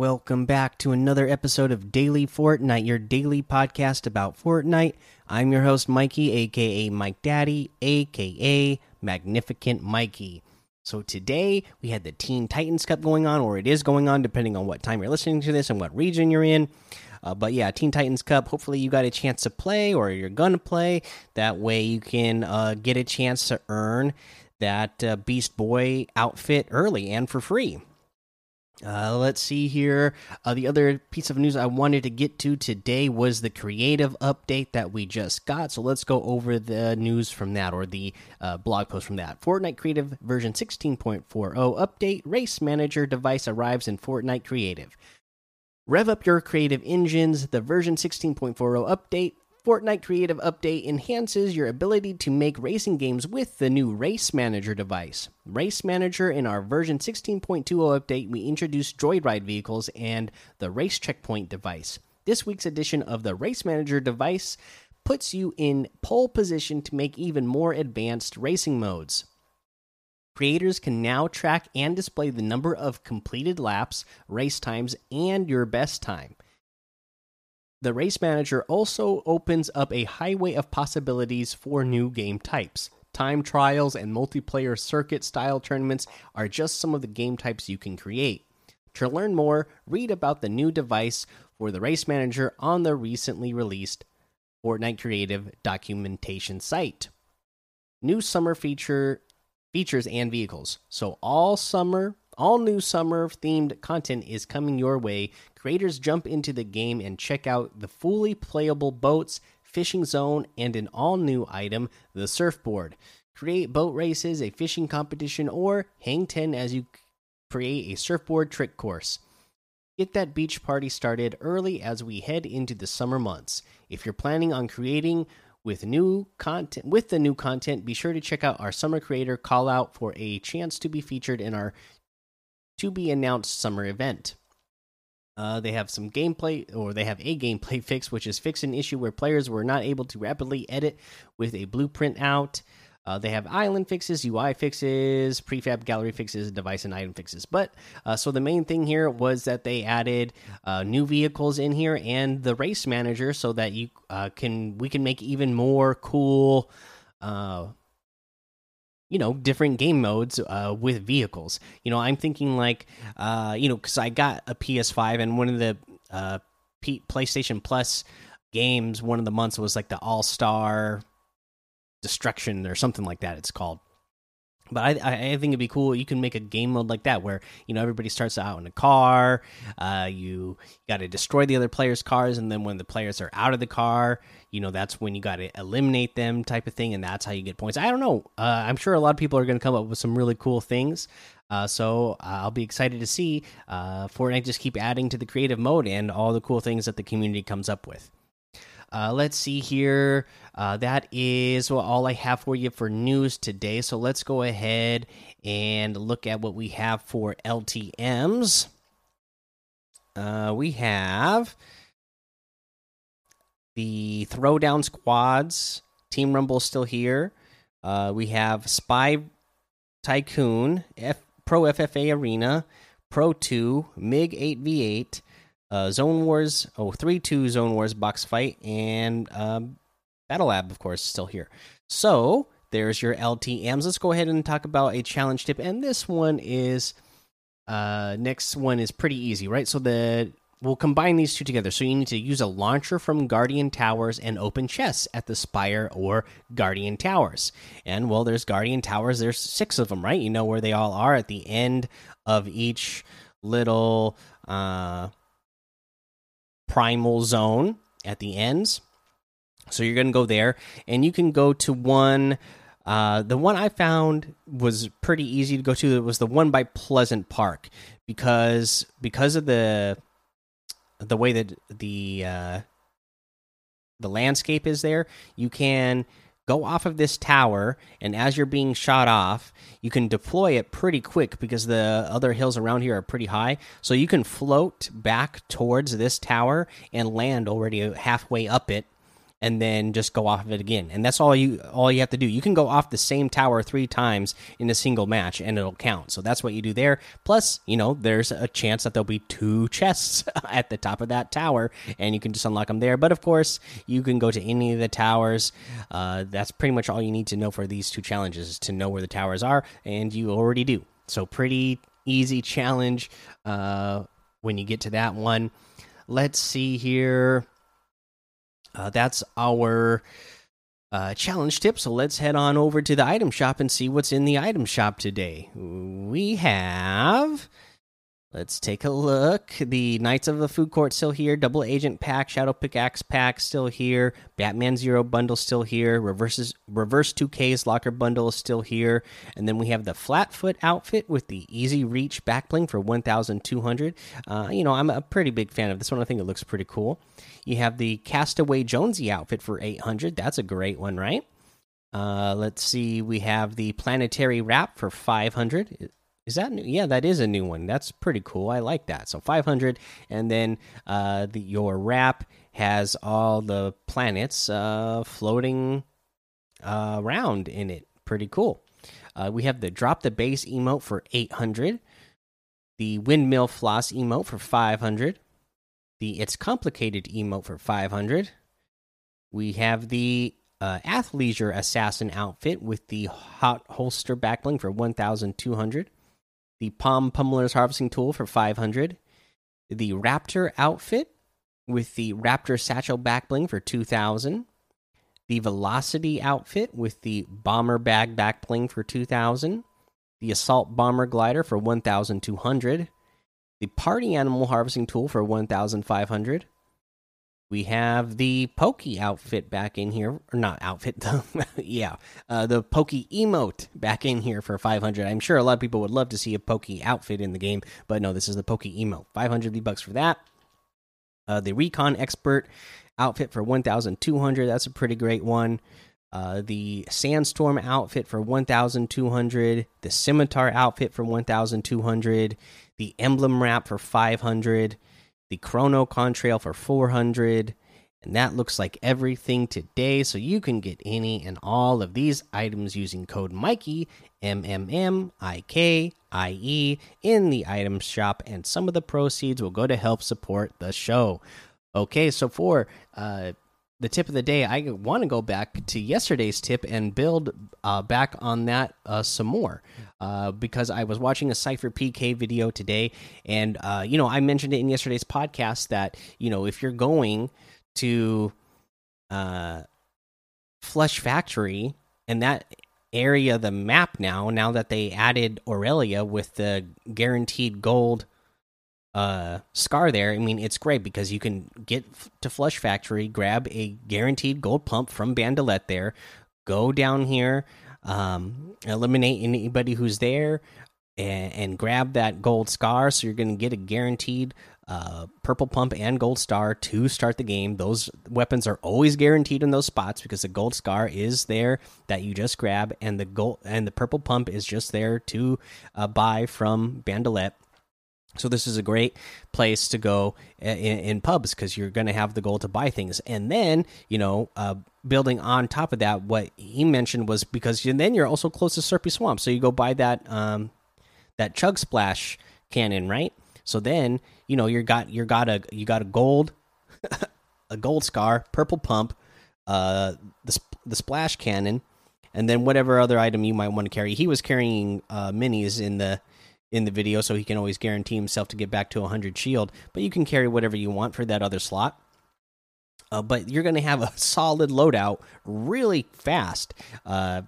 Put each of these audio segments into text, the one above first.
Welcome back to another episode of Daily Fortnite, your daily podcast about Fortnite. I'm your host, Mikey, aka Mike Daddy, aka Magnificent Mikey. So today we had the Teen Titans Cup going on, or it is going on, depending on what time you're listening to this and what region you're in. Uh, but yeah, Teen Titans Cup. Hopefully, you got a chance to play, or you're gonna play. That way, you can uh, get a chance to earn that uh, Beast Boy outfit early and for free. Uh, let's see here. Uh, the other piece of news I wanted to get to today was the creative update that we just got. So let's go over the news from that or the uh, blog post from that. Fortnite Creative version 16.40 update. Race Manager device arrives in Fortnite Creative. Rev up your creative engines. The version 16.40 update Fortnite Creative Update enhances your ability to make racing games with the new Race Manager device. Race Manager in our version 16.20 update, we introduced Joyride vehicles and the Race Checkpoint device. This week's edition of the Race Manager device puts you in pole position to make even more advanced racing modes. Creators can now track and display the number of completed laps, race times, and your best time. The race manager also opens up a highway of possibilities for new game types. Time trials and multiplayer circuit style tournaments are just some of the game types you can create. To learn more, read about the new device for the race manager on the recently released Fortnite Creative documentation site. New summer feature features and vehicles. So all summer all new summer themed content is coming your way. Creators jump into the game and check out the fully playable boats, fishing zone, and an all new item, the surfboard. Create boat races, a fishing competition, or hang 10 as you create a surfboard trick course. Get that beach party started early as we head into the summer months. If you're planning on creating with new content with the new content, be sure to check out our summer creator call out for a chance to be featured in our to be announced summer event. Uh, they have some gameplay, or they have a gameplay fix, which is fix an issue where players were not able to rapidly edit with a blueprint out. Uh, they have island fixes, UI fixes, prefab gallery fixes, device and item fixes. But uh, so the main thing here was that they added uh, new vehicles in here and the race manager, so that you uh, can we can make even more cool uh, you know different game modes uh, with vehicles. You know i'm thinking like uh, you know because i got a ps5 and one of the uh, P playstation plus games one of the months was like the all-star destruction or something like that it's called but I, I think it'd be cool. You can make a game mode like that where you know everybody starts out in a car. Uh, you got to destroy the other players' cars, and then when the players are out of the car, you know that's when you got to eliminate them, type of thing, and that's how you get points. I don't know. Uh, I'm sure a lot of people are going to come up with some really cool things. Uh, so I'll be excited to see uh, Fortnite just keep adding to the creative mode and all the cool things that the community comes up with. Uh, let's see here. Uh, that is all I have for you for news today. So let's go ahead and look at what we have for LTMs. Uh, we have the Throwdown Squads. Team Rumble still here. Uh, we have Spy Tycoon, F Pro FFA Arena, Pro 2, MiG 8v8, uh, Zone Wars, oh, 3 2 Zone Wars box fight, and um, Battle Lab, of course, still here. So there's your LTMs. Let's go ahead and talk about a challenge tip. And this one is, uh, next one is pretty easy, right? So the we'll combine these two together. So you need to use a launcher from Guardian Towers and open chests at the Spire or Guardian Towers. And well, there's Guardian Towers. There's six of them, right? You know where they all are at the end of each little uh primal zone at the ends. So you're going to go there, and you can go to one. Uh, the one I found was pretty easy to go to. It was the one by Pleasant Park because because of the the way that the uh, the landscape is there. You can go off of this tower and as you're being shot off you can deploy it pretty quick because the other hills around here are pretty high. So you can float back towards this tower and land already halfway up it and then just go off of it again. And that's all you all you have to do. You can go off the same tower 3 times in a single match and it'll count. So that's what you do there. Plus, you know, there's a chance that there'll be two chests at the top of that tower and you can just unlock them there. But of course, you can go to any of the towers. Uh, that's pretty much all you need to know for these two challenges to know where the towers are and you already do. So pretty easy challenge uh, when you get to that one. Let's see here. Uh, that's our uh, challenge tip. So let's head on over to the item shop and see what's in the item shop today. We have Let's take a look. The Knights of the Food Court still here. Double Agent pack, Shadow Pickaxe pack still here. Batman Zero bundle still here. Reverses Reverse 2K's locker bundle is still here. And then we have the Flatfoot outfit with the Easy Reach back bling for 1,200. Uh, you know, I'm a pretty big fan of this one. I think it looks pretty cool. You have the Castaway Jonesy outfit for 800. That's a great one, right? Uh, let's see. We have the Planetary Wrap for 500. Is that new? Yeah, that is a new one. That's pretty cool. I like that. So 500, and then uh, the your wrap has all the planets uh, floating uh, around in it. Pretty cool. Uh, we have the drop the base emote for 800, the windmill floss emote for 500, the it's complicated emote for 500. We have the uh, athleisure assassin outfit with the hot holster backbling for 1,200 the Palm Pummeler's Harvesting Tool for 500, the Raptor outfit with the Raptor Satchel Backbling for 2000, the Velocity outfit with the Bomber Bag Backbling for 2000, the Assault Bomber Glider for 1200, the Party Animal Harvesting Tool for 1500, we have the Pokey outfit back in here, or not outfit, yeah, uh, the Pokey emote back in here for 500. I'm sure a lot of people would love to see a Pokey outfit in the game, but no, this is the Pokey emote. 500 V bucks for that. Uh, the Recon Expert outfit for 1,200. That's a pretty great one. Uh, the Sandstorm outfit for 1,200. The Scimitar outfit for 1,200. The Emblem Wrap for 500 the Chrono Contrail for 400. And that looks like everything today. So you can get any and all of these items using code Mikey, M M M I K I E, in the item shop. And some of the proceeds will go to help support the show. Okay, so for uh, the tip of the day, I want to go back to yesterday's tip and build uh, back on that uh, some more. Uh, because I was watching a SypherPK video today, and uh, you know I mentioned it in yesterday's podcast that you know if you're going to uh, Flush Factory and that area the map now, now that they added Aurelia with the guaranteed gold uh scar there i mean it's great because you can get to flush factory grab a guaranteed gold pump from bandolette there go down here um eliminate anybody who's there and, and grab that gold scar. So you're going to get a guaranteed uh purple pump and gold star to start the game. Those weapons are always guaranteed in those spots because the gold scar is there that you just grab and the gold and the purple pump is just there to uh, buy from bandolette so this is a great place to go in, in pubs because you're going to have the goal to buy things, and then you know, uh, building on top of that, what he mentioned was because then you're also close to Slurpy Swamp, so you go buy that um, that Chug Splash cannon, right? So then you know you got you got a you got a gold, a gold scar, purple pump, uh, the the splash cannon, and then whatever other item you might want to carry. He was carrying uh, minis in the in the video, so he can always guarantee himself to get back to 100 shield. But you can carry whatever you want for that other slot. Uh, but you're going to have a solid loadout really fast uh,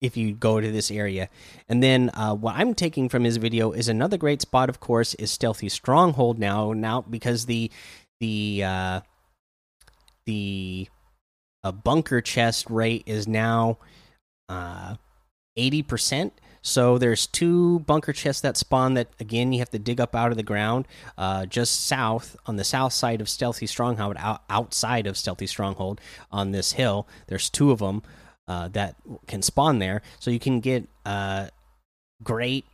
if you go to this area. And then uh, what I'm taking from his video is another great spot. Of course, is Stealthy Stronghold now. Now because the the uh, the uh, bunker chest rate is now uh, eighty percent so there's two bunker chests that spawn that again you have to dig up out of the ground, uh, just south on the south side of Stealthy Stronghold, out, outside of Stealthy Stronghold on this hill. There's two of them uh, that can spawn there, so you can get uh, great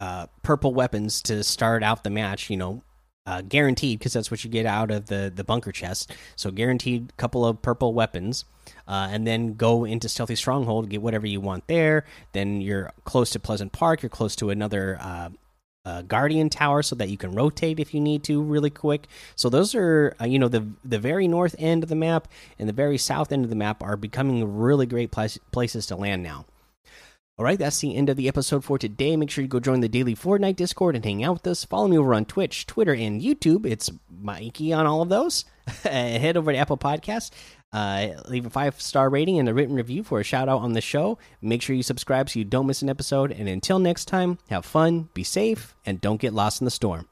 uh, purple weapons to start out the match. You know, uh, guaranteed because that's what you get out of the the bunker chest. So guaranteed couple of purple weapons, uh, and then go into Stealthy Stronghold, get whatever you want there. Then you're close to Pleasant Park. You're close to another. Uh, uh, guardian tower so that you can rotate if you need to really quick so those are uh, you know the the very north end of the map and the very south end of the map are becoming really great places to land now all right, that's the end of the episode for today. Make sure you go join the daily Fortnite Discord and hang out with us. Follow me over on Twitch, Twitter, and YouTube. It's Mikey on all of those. Head over to Apple Podcasts, uh, leave a five star rating and a written review for a shout out on the show. Make sure you subscribe so you don't miss an episode. And until next time, have fun, be safe, and don't get lost in the storm.